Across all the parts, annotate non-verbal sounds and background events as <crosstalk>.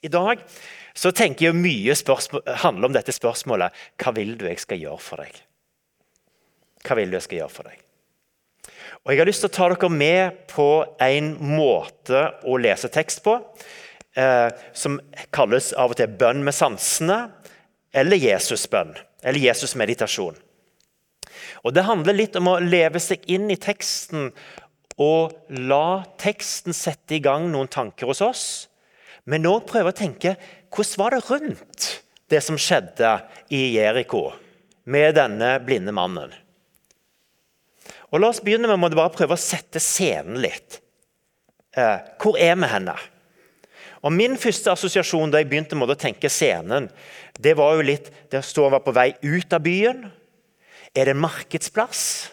I dag så tenker jeg mye handler om dette spørsmålet Hva vil du jeg skal gjøre for deg? Hva vil du jeg skal gjøre for deg? Og Jeg har lyst til å ta dere med på en måte å lese tekst på. Eh, som kalles av og til bønn med sansene, eller Jesusbønn. Eller Jesus-meditasjon. Det handler litt om å leve seg inn i teksten og la teksten sette i gang noen tanker hos oss. Men òg prøve å tenke hvordan var det rundt det som skjedde i Jeriko med denne blinde mannen. Og La oss begynne med å bare prøve å sette scenen litt. Eh, hvor er vi henne? Og Min første assosiasjon da jeg begynte med å tenke scenen, det var jo litt Der står han var på vei ut av byen. Er det en markedsplass?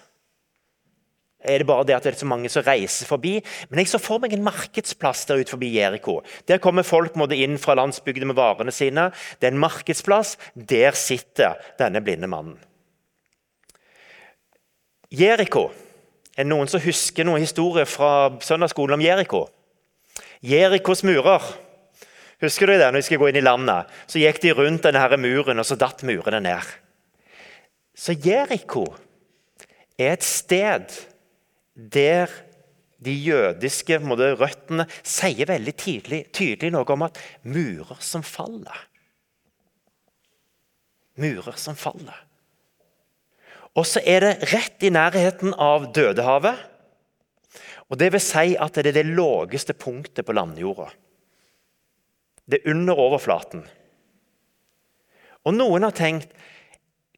Er det bare det at det er så mange som reiser forbi? Men jeg så for meg en markedsplass der ute forbi Jeriko. Der kommer folk måtte inn fra landsbygda med varene sine. Det er en markedsplass. Der sitter denne blinde mannen. Jeriko. Er det noen som husker noen historie fra søndagsskolen om Jeriko? Jerikos murer. Husker du det? Når vi skal gå inn i landet, så gikk de rundt denne muren, og så datt murene ned. Så Jeriko er et sted der de jødiske måte, røttene sier veldig tydelig, tydelig noe om at murer som faller. Murer som faller. Og så er det rett i nærheten av Dødehavet. Og Det vil si at det er det laveste punktet på landjorda. Det er under overflaten. Og Noen har tenkt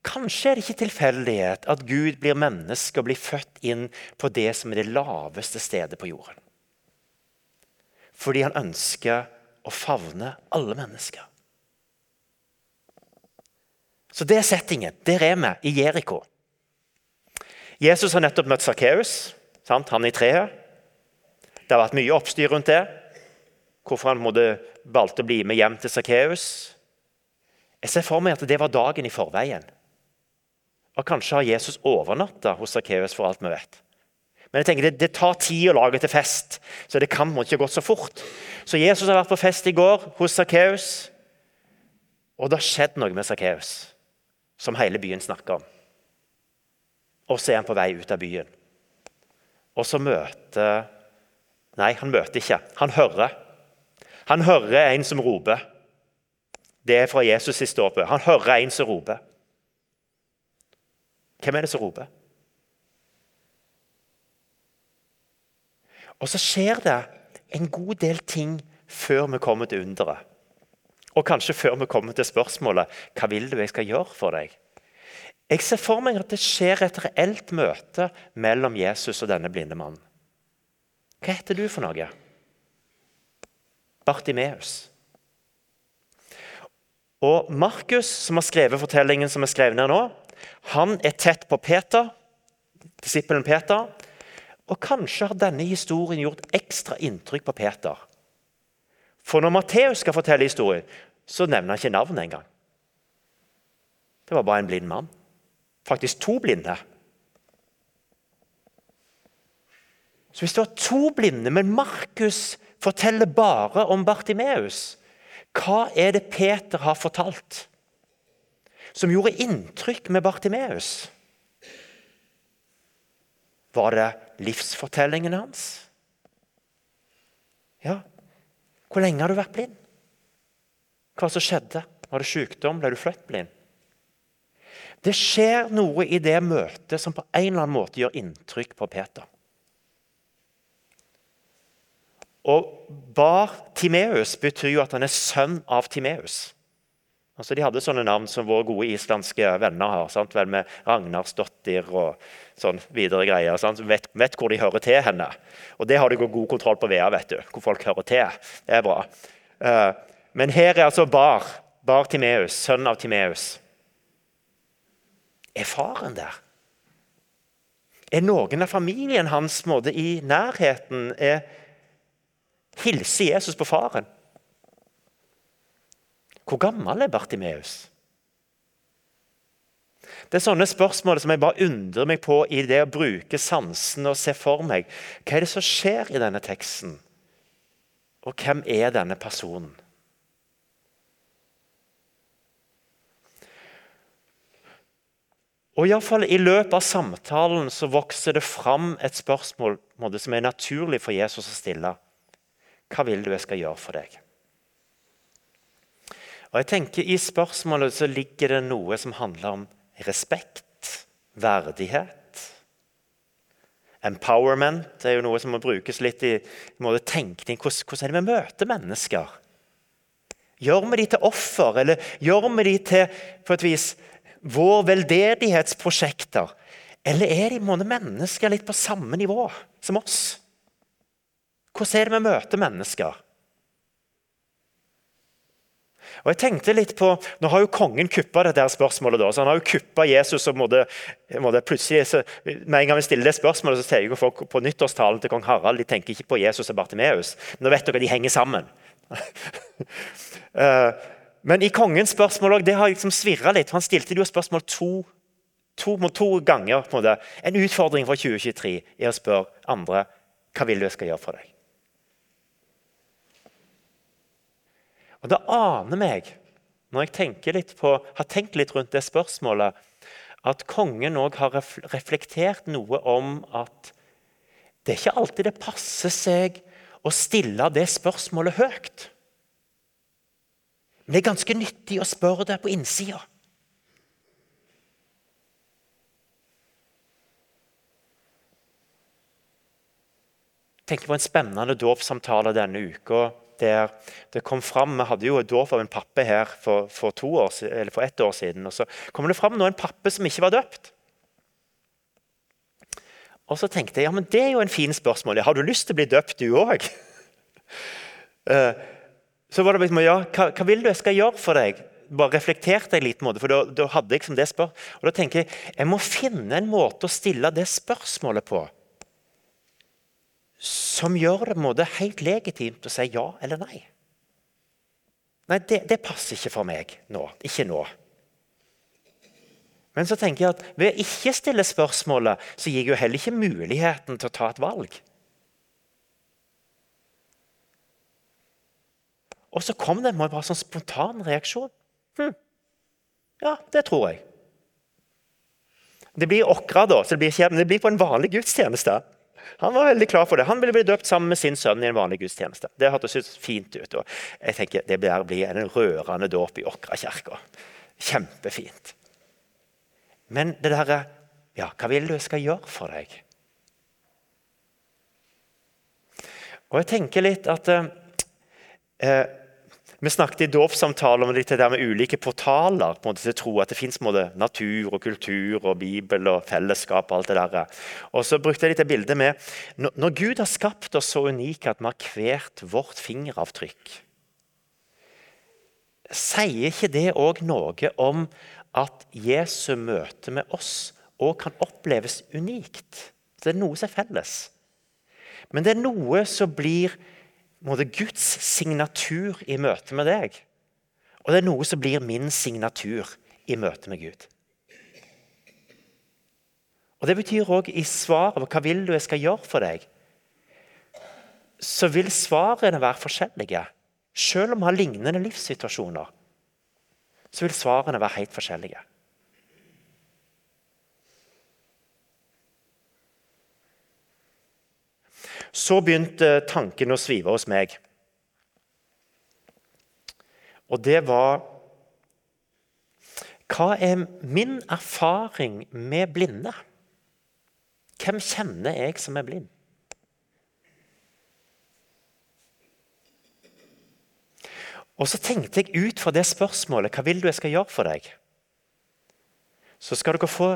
kanskje er det ikke tilfeldighet at Gud blir menneske og blir født inn på det som er det laveste stedet på jorden. Fordi han ønsker å favne alle mennesker. Så det er settingen. Der er vi, i Jeriko. Jesus har nettopp møtt Sakkeus, han i treet. Det har vært mye oppstyr rundt det. Hvorfor han måtte valgte å bli med hjem til Sakkeus. Jeg ser for meg at det var dagen i forveien. Og Kanskje har Jesus overnatta hos Sakkeus, for alt vi vet. Men jeg tenker det, det, tar tid å lage til fest, så det kan ikke gått så fort. Så Jesus har vært på fest i går hos Sakkeus, og det har skjedd noe med Sakkeus som hele byen snakker om. Og så er han på vei ut av byen. Og så møter Nei, han møter ikke. Han hører. Han hører en som roper. Det er fra Jesus siste ståpet. Han hører en som roper. Hvem er det som roper? Og så skjer det en god del ting før vi kommer til underet. Og kanskje før vi kommer til spørsmålet hva vil du jeg skal gjøre for deg? Jeg ser for meg at det skjer et reelt møte mellom Jesus og denne blinde mannen. Hva heter du for noe? Bartimeus. Og Markus, som har skrevet fortellingen som er skrevet ned nå, han er tett på Peter, disippelen Peter. Og kanskje har denne historien gjort ekstra inntrykk på Peter. For når Matteus skal fortelle historien, så nevner han ikke navnet engang. Det var bare en blind mann. Faktisk to blinde. Så Hvis det var to blinde, men Markus forteller bare om Bartimeus, hva er det Peter har fortalt som gjorde inntrykk med Bartimeus? Var det livsfortellingen hans? Ja. Hvor lenge har du vært blind? Hva som skjedde? Var det sykdom? Ble du født blind? Det skjer noe i det møtet som på en eller annen måte gjør inntrykk på Peter. Og Bar Timeus betyr jo at han er sønn av Timeus. Altså, de hadde sånne navn som våre gode islandske venner har. Sant? Vel med Ragnarsdottir og sånn videre greier. Sant? Vet, vet hvor de hører til henne. Og det har de god kontroll på VEA, vet du. Hvor folk hører til. Det er bra. Uh, men her er altså Bar. Bar Timeus, sønn av Timeus. Er faren der? Er noen av familien hans måte, i nærheten? Er, hilser Jesus på faren? Hvor gammel er Bartimeus? Det er sånne spørsmål som jeg bare undrer meg på i det å bruke sansene og se for meg. Hva er det som skjer i denne teksten? Og hvem er denne personen? Og i, fall, I løpet av samtalen så vokser det fram et spørsmål som er naturlig for Jesus å stille. Hva vil du jeg skal gjøre for deg? Og jeg tenker I spørsmålet så ligger det noe som handler om respekt, verdighet. Empowerment er jo noe som må brukes litt i, i tenkning. Hvordan, hvordan er det vi møter mennesker? Gjør vi de til offer, eller gjør vi de til på et vis vår veldedighetsprosjekter? Eller er de måte, mennesker litt på samme nivå som oss? Hvordan er det vi møter mennesker? Og jeg tenkte litt på, Nå har jo kongen kuppa dette spørsmålet. da, så Han har jo kuppa Jesus. og måtte, måtte plutselig, så, Med en gang vi stiller det spørsmålet, så ser jeg folk på nyttårstalen til kong Harald de tenker ikke på Jesus og Bartimeus. Nå vet dere at de henger sammen. <laughs> Eh, men i kongens spørsmål det har liksom svirra litt. Han stilte jo spørsmål to, to, to ganger. på en måte. En utfordring for 2023 er å spørre andre hva vil du jeg skal gjøre for deg. Og Det aner meg, når jeg på, har tenkt litt rundt det spørsmålet, at kongen òg har reflektert noe om at det er ikke alltid det passer seg å stille det spørsmålet høyt. Men det er ganske nyttig å spørre det på innsida. tenker på en spennende dåpssamtale denne uka der det kom fram Vi hadde jo dåp av en pappe her for, for, år, for, ett år siden. og Så kom det fram nå en pappe som ikke var døpt. Og så tenkte jeg ja, men det er jo en fin spørsmål. Har du lyst til å bli døpt, du òg? <laughs> Eh, så var det liksom, ja, hva, hva, vil du jeg skal gjøre for deg? Bare reflekterte jeg litt, for da, da hadde jeg som det spør. Og da tenker jeg jeg må finne en måte å stille det spørsmålet på som gjør det måte, helt legitimt å si ja eller nei. Nei, det, det, passer ikke for meg nå. Ikke nå. Men så tenker jeg at ved å ikke stille spørsmålet, så gir jeg jo heller ikke muligheten til å ta et valg. Og så kom det bare sånn spontan reaksjon. Hm. Ja, det tror jeg. Det blir okra, da, så det blir, ikke, det blir på en vanlig gudstjeneste. Han var veldig klar for det. Han ville bli døpt sammen med sin sønn i en vanlig gudstjeneste. Det hørtes fint ut. og jeg tenker Det blir en rørende dåp i Åkra kirke. Kjempefint. Men det derre Ja, hva vil du jeg skal gjøre for deg? Og jeg tenker litt at eh, vi snakket i dåpssamtalen om det der med ulike portaler på en måte til tro at det fins natur og kultur og Bibel og fellesskap. og alt det der. Og så brukte jeg litt det bildet med Når Gud har skapt oss så unike at vi har hvert vårt fingeravtrykk, sier ikke det òg noe om at Jesu møte med oss òg kan oppleves unikt? Det er noe som er felles. Men det er noe som blir måte, Guds signatur i møte med deg. Og det er noe som blir min signatur i møte med Gud. Og Det betyr òg i svaret hva vil du jeg skal gjøre for deg, så vil svarene være forskjellige. Selv om vi har lignende livssituasjoner, så vil svarene være helt forskjellige. Så begynte tanken å svive hos meg. Og det var Hva er min erfaring med blinde? Hvem kjenner jeg som er blind? Og så tenkte jeg ut fra det spørsmålet hva vil du jeg skal gjøre for deg? Så skal dere få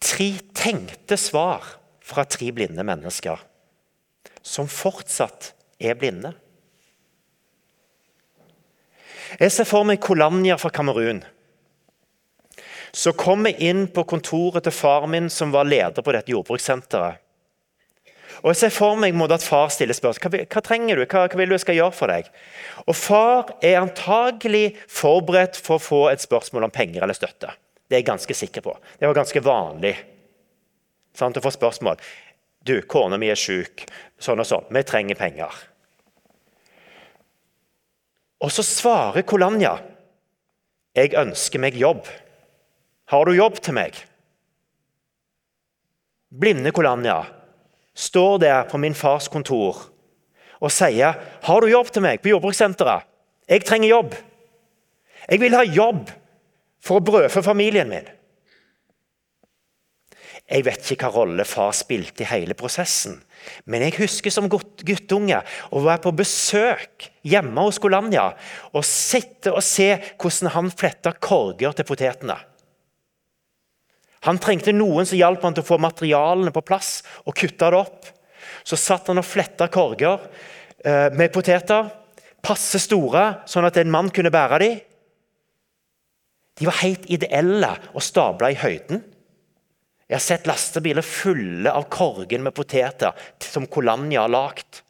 tre tenkte svar fra tre blinde mennesker som fortsatt er blinde. Jeg ser for meg Kolanja fra Kamerun. Så kom jeg inn på kontoret til far min, som var leder på dette jordbrukssenteret. Og jeg ser for meg at far stiller spørsmål hva, hva trenger du, hva, hva vil du jeg skal gjøre for deg. Og Far er antagelig forberedt for å få et spørsmål om penger eller støtte. Det er jeg ganske sikker på. Det var ganske vanlig sant, å få spørsmål. Du, kona mi er syk. Sånn og sånn. Vi trenger penger. Og så svarer Kolanja. Jeg ønsker meg jobb. Har du jobb til meg? blinde Kolanja, står der på min fars kontor og sier 'Har du jobb til meg på jordbrukssenteret?' 'Jeg trenger jobb.' 'Jeg vil ha jobb for å brødfø familien min.' Jeg vet ikke hva rolle far spilte i hele prosessen, men jeg husker som guttunge å være på besøk hjemme hos Golanja og sitte og se hvordan han fletta korger til potetene. Han trengte noen som hjalp han til å få materialene på plass og kutta det opp. Så satt han og fletta korger eh, med poteter, passe store, sånn at en mann kunne bære dem. De var helt ideelle og stabla i høyden. Jeg har sett lastebiler fulle av korgen med poteter som Kolanja har lagd.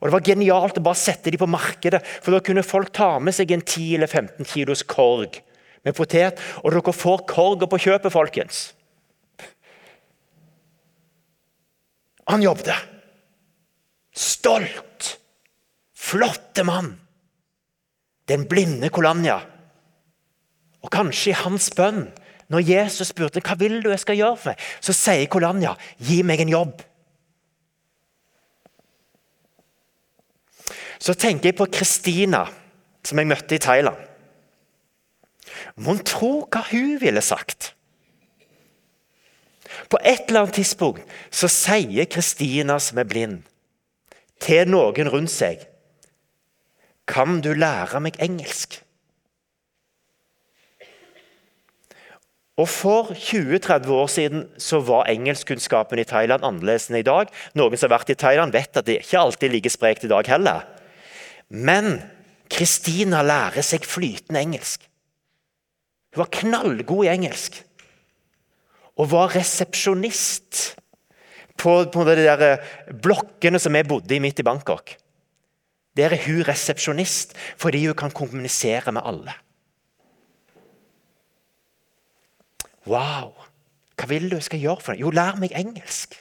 Og Det var genialt å bare sette dem på markedet, for da kunne folk ta med seg en 10 eller 15 kilos korg med potet. Og dere får korga på kjøpet, folkens. Han jobbet. Stolt. Flotte mann. Den blinde Kolanja. Og kanskje i hans bønn, når Jesus spurte hva vil du jeg skal gjøre for meg, så sier Kolanja gi meg en jobb. Så tenker jeg på Kristina, som jeg møtte i Thailand. Mon tro hva hun ville sagt? På et eller annet tidspunkt så sier Kristina, som er blind, til noen rundt seg Kan du lære meg engelsk? Og For 20-30 år siden så var engelskkunnskapen i Thailand annerledes enn i dag. Noen som har vært i Thailand, vet at det ikke alltid ligger sprekt i dag heller. Men Kristina lærer seg flytende engelsk. Hun var knallgod i engelsk. Og var resepsjonist på, på de der eh, blokkene som jeg bodde i midt i Bangkok. Der er hun resepsjonist fordi hun kan kommunisere med alle. Wow! Hva vil du jeg skal gjøre for deg? Jo, lær meg engelsk.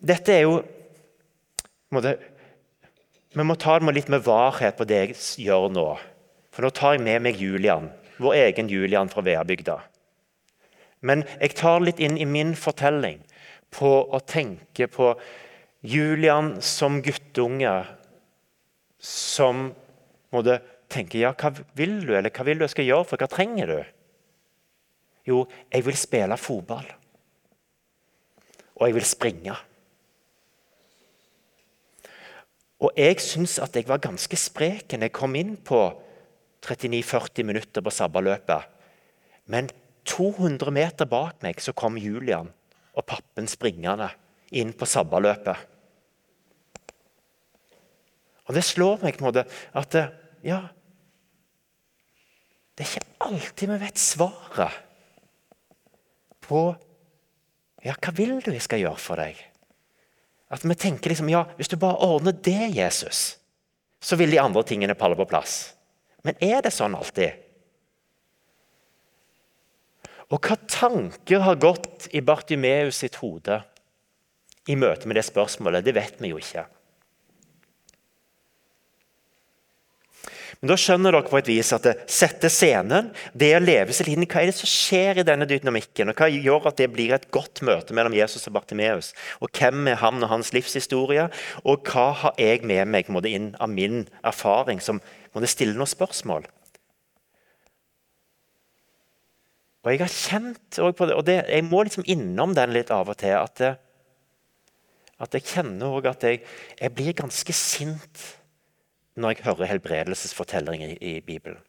Dette er jo måtte, Vi må ta det litt med varhet på det jeg gjør nå. For nå tar jeg med meg Julian, vår egen Julian fra Veabygda. Men jeg tar litt inn i min fortelling på å tenke på Julian som guttunge som måtte tenke ja, hva vil du, eller hva vil du jeg skal gjøre, for hva trenger du? Jo, jeg vil spille fotball. Og jeg vil springe. Og jeg syns at jeg var ganske sprek når jeg kom inn på 39-40 minutter på sabbaløpet. Men 200 meter bak meg så kom Julian og pappen springende inn på sabbaløpet. Og det slår meg på en måte at ja Det er ikke alltid vi vet svaret på ja, hva vil du jeg skal gjøre for deg? At vi tenker liksom, ja, hvis du bare ordner det, Jesus, så vil de andre tingene palle på plass. Men er det sånn alltid? Og hva tanker har gått i Bartimeus sitt hode i møte med det spørsmålet, det vet vi jo ikke. Men Da skjønner dere på et vis at det setter scenen, det å leve seg inn Hva er det som skjer i denne dynamikken? og Hva gjør at det blir et godt møte mellom Jesus og Bartimeus? Og Hvem er han og hans livshistorie? Og hva har jeg med meg måtte, inn av min erfaring som måtte stille noen spørsmål? Og Jeg har kjent på det, og det, jeg må liksom innom den litt av og til. At, at jeg kjenner at jeg, jeg blir ganske sint når jeg hører helbredelsesfortellinger i, i Bibelen.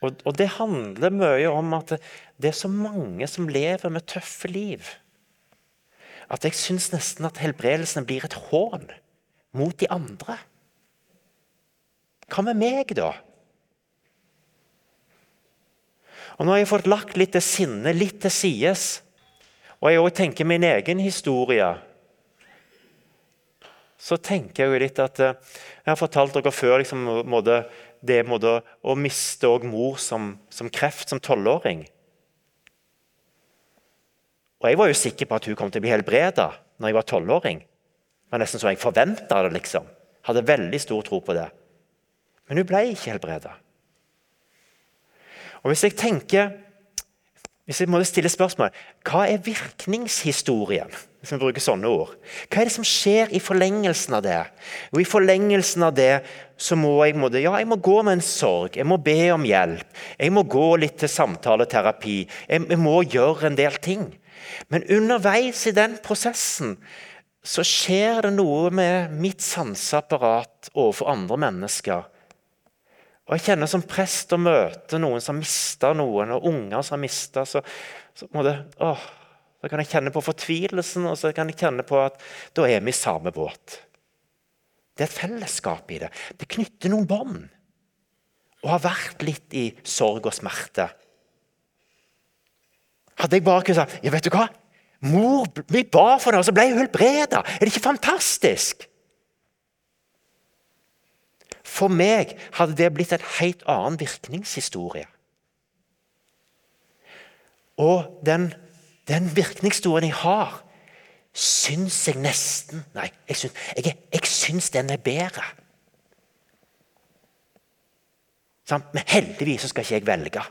Og, og, det handler mye om at det, er så mange som lever med tøffe liv. At jeg syns nesten at helbredelsen blir et hån mot de andre. Hva med meg, da? Og Nå har jeg fått lagt litt det sinne, litt til sides. Og jeg tenker min egen historie så tenker jeg jo litt at eh, Jeg har fortalt dere før liksom, måtte, det måtte, å miste mor som, som kreft som tolvåring. Og Jeg var jo sikker på at hun kom til å bli helbreda når jeg var tolvåring. Det var nesten så jeg forventa det. liksom. Hadde veldig stor tro på det. Men hun ble ikke helbreda. Og hvis jeg tenker hvis jeg må stille spørsmål, Hva er virkningshistorien? Hvis vi bruker sånne ord. Hva er det som skjer i forlengelsen av det? Og I forlengelsen av det så må jeg, ja, jeg må gå med en sorg, jeg må be om hjelp. Jeg må gå litt til samtaleterapi. Jeg, jeg må gjøre en del ting. Men underveis i den prosessen så skjer det noe med mitt sanseapparat overfor andre mennesker og jeg kjenner som prest å møte noen som har mista noen, og unger som har mista, så, så, Da kan jeg kjenne på fortvilelsen, og så kan jeg kjenne på at da er vi i samme båt. Det er et fellesskap i det. Det knytter noen bånd. Og har vært litt i sorg og smerte. Hadde jeg bare kunnet si ja, vet du hva? Mor vi ba for det, og så ble hun helbreda. Er det ikke fantastisk? For meg hadde det blitt en helt annen virkningshistorie. Og den, den virkningshistorien jeg har, syns jeg nesten Nei, jeg syns, jeg, jeg syns den er bedre. Sånn? Men heldigvis skal ikke jeg velge.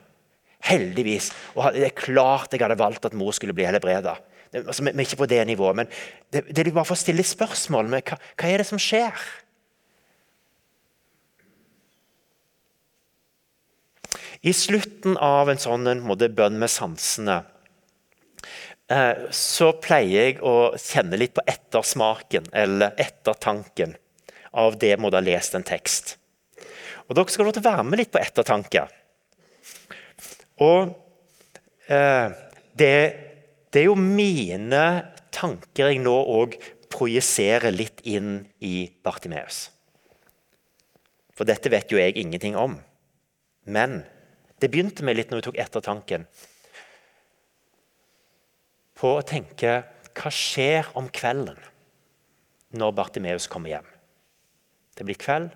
Heldigvis. Og det er klart jeg hadde valgt at mor skulle bli helbreda. Altså, vi er ikke på det nivået, men det, det er bare for å stille spørsmål med hva, hva er det som skjer. I slutten av en sånn en måte, bønn med sansene eh, så pleier jeg å kjenne litt på ettersmaken eller ettertanken av det jeg måtte ha lest en tekst. Og Dere skal få være med litt på ettertanke. Og eh, det, det, er jo mine tanker jeg nå òg projiserer litt inn i Bartimeus. For dette vet jo jeg ingenting om. Men det begynte med litt når vi tok ettertanken. På å tenke hva skjer om kvelden når Bartimeus kommer hjem? Det blir kveld.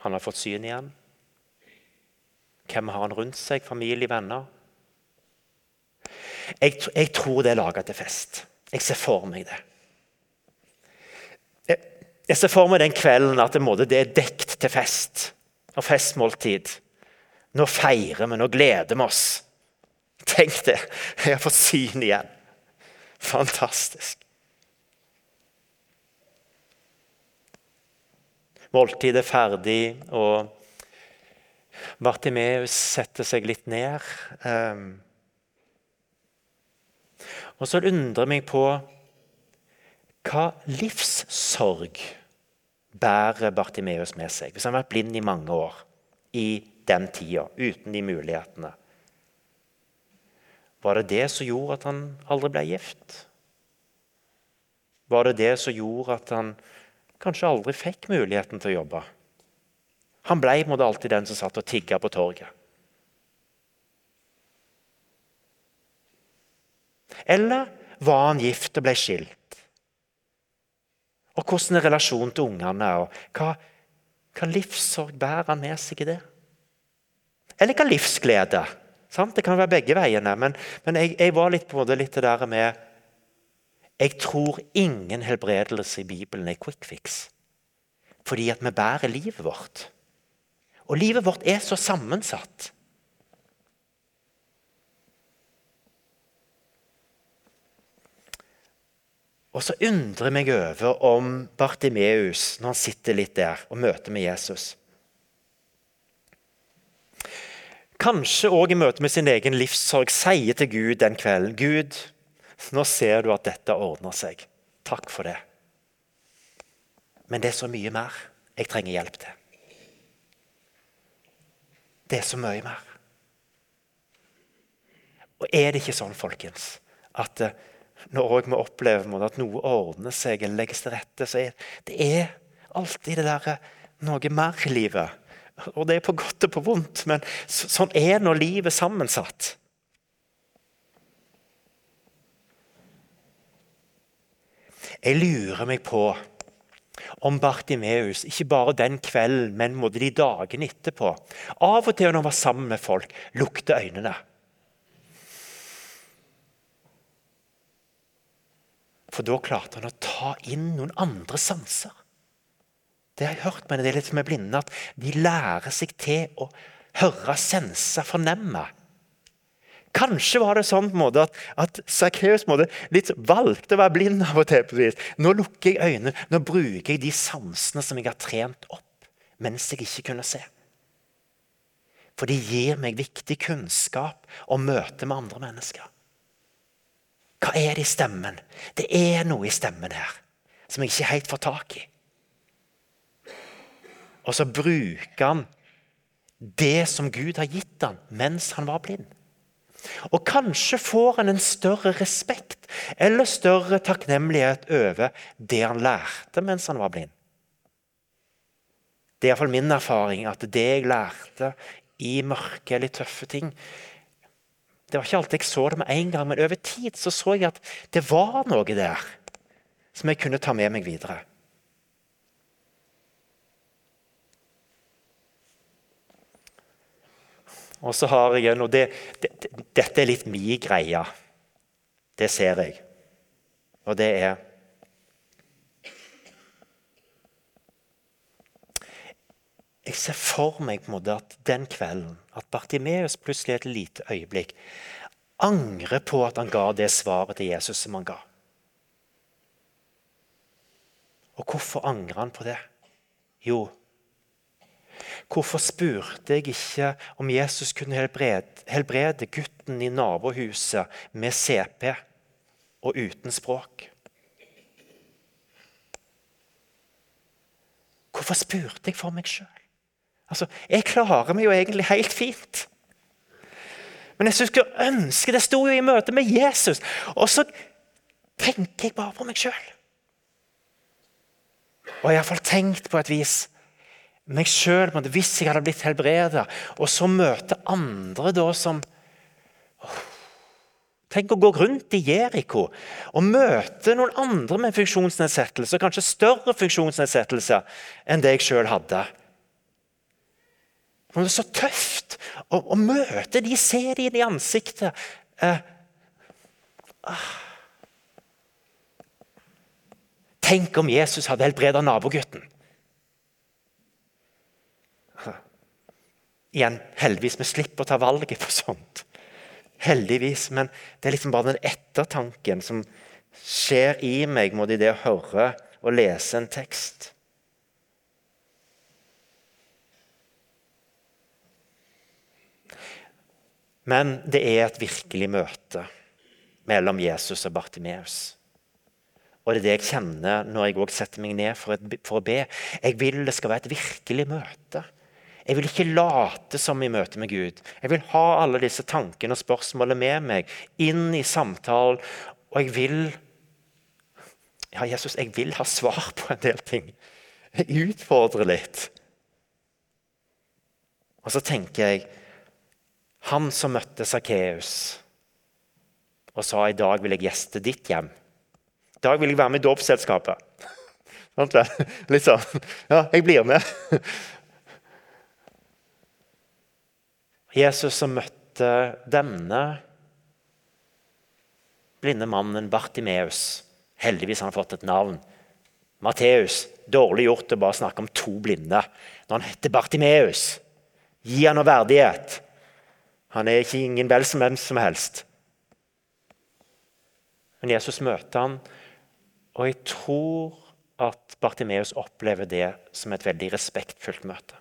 Han har fått syn igjen. Hvem har han rundt seg? Familie, venner? Jeg, jeg tror det er laga til fest. Jeg ser for meg det. Jeg, jeg ser for meg den kvelden at det, det er dekt til fest og festmåltid. Nå feirer vi, nå gleder vi oss. Tenk det! Jeg har fått syn igjen. Fantastisk. Måltidet er ferdig, og Bartimeus setter seg litt ned. Um, og så undrer jeg meg på hva livssorg bærer Bartimeus med seg, hvis han har vært blind i mange år i den tida, uten de mulighetene. Var det det som gjorde at han aldri ble gift? Var det det som gjorde at han kanskje aldri fikk muligheten til å jobbe? Han ble alltid den som satt og tigga på torget. Eller var han gift og ble skilt? Og Hvordan er relasjonen til ungene? og Hva, hva livssorg bærer han med seg i det? Eller ikke livsglede. Sant? Det kan være begge veiene. Men, men jeg, jeg, var litt på det der med Jeg tror ingen helbredelse i Bibelen er quick fix. Fordi at vi bærer livet vårt. Og livet vårt er så sammensatt. Og så undrer jeg meg over om Bartimeus, når han sitter litt der og møter med Jesus kanskje òg i møte med sin egen livssorg sier til Gud den kvelden Gud, nå ser du at dette ordner seg. Takk for det. Men det er så mye mer jeg trenger hjelp til. Det er så mye mer. Og er det ikke sånn, folkens, at eh, når vi opplever at noe ordner seg eller legges til rette, så er det alltid det der eh, noe mer i livet og det er på godt og på vondt, men sånn er nå livet sammensatt. Jeg lurer meg på om Bartimeus ikke bare den kvelden, men de dagene etterpå Av og til når han var sammen med folk, lukte øynene. For da klarte han å ta inn noen andre sanser. Det har jeg hørt med er litt som er blinde, at de lærer seg til å høre, sense, fornemme. Kanskje var det sånn måte, at, at Sakkeus valgte å være blind av og til. Nå lukker jeg øynene, nå bruker jeg de sansene som jeg har trent opp, mens jeg ikke kunne se. For de gir meg viktig kunnskap om møtet med andre mennesker. Hva er det i stemmen? Det er noe i stemmen her som jeg ikke helt får tak i. Og så bruker han det som Gud har gitt han mens han var blind. Og kanskje får han en større respekt eller større takknemlighet over det han lærte mens han var blind. Det er iallfall min erfaring at det jeg lærte i mørke eller tøffe ting Det var ikke alltid jeg så det med en gang, men over tid så, så jeg at det var noe der som jeg kunne ta med meg videre. Og så har jeg en, og det, det, Dette er litt mi greie. Det ser jeg. Og det er Jeg ser for meg på en måte at den kvelden at Bartimeus plutselig et lite øyeblikk angrer på at han ga det svaret til Jesus som han ga. Og hvorfor angrer han på det? Jo, Hvorfor spurte jeg ikke om Jesus kunne helbrede, helbrede gutten i nabohuset med CP og uten språk? Hvorfor spurte jeg for meg sjøl? Altså, jeg klarer meg jo egentlig helt fint. Men jeg skulle ønske det sto jo i møte med Jesus. Og så tenker jeg bare på meg sjøl. Og jeg har iallfall tenkt på et vis meg sjøl hvis jeg hadde blitt helbreda, og så møte andre da som Tenk å gå rundt i Jeriko og møte noen andre med funksjonsnedsettelse, kanskje større funksjonsnedsettelse enn det jeg sjøl hadde. Men det er så tøft å, å, møte de, se de i ansiktet. Eh, ah. Tenk om Jesus hadde helbreda nabogutten. Igjen, heldigvis, vi slipper å ta valget på sånt. Heldigvis. Men det er liksom bare den ettertanken som skjer i meg mot det å høre og lese en tekst. Men det er et virkelig møte mellom Jesus og Bartimeus. Og det er det jeg kjenner når jeg også setter meg ned for, et, for, å be. Jeg vil det skal være et virkelig møte. Jeg vil ikke late som i møte med Gud. Jeg vil ha alle disse tankene og spørsmålene med meg inn i samtalen. Og jeg vil Ja, Jesus, jeg vil ha svar på en del ting. Jeg utfordrer litt. Og så tenker jeg Han som møtte Sakkeus og sa i dag vil jeg gjeste ditt hjem. I dag vil jeg være med i dåpsselskapet. <laughs> Litt sånn. Ja, jeg blir med. Jesus som møtte denne blinde mannen Bartimeus. Heldigvis har han fått et navn. Matteus. Dårlig gjort å bare snakke om to blinde når han heter Bartimeus. Gi han noe verdighet. Han er ikke ingen vel som hvem som helst. Men Jesus møter han, og jeg tror at Bartimeus opplever det som et veldig respektfullt møte.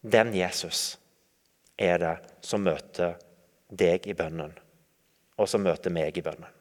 Den Jesus er det som møter deg i bønnen, og som møter meg i bønnen.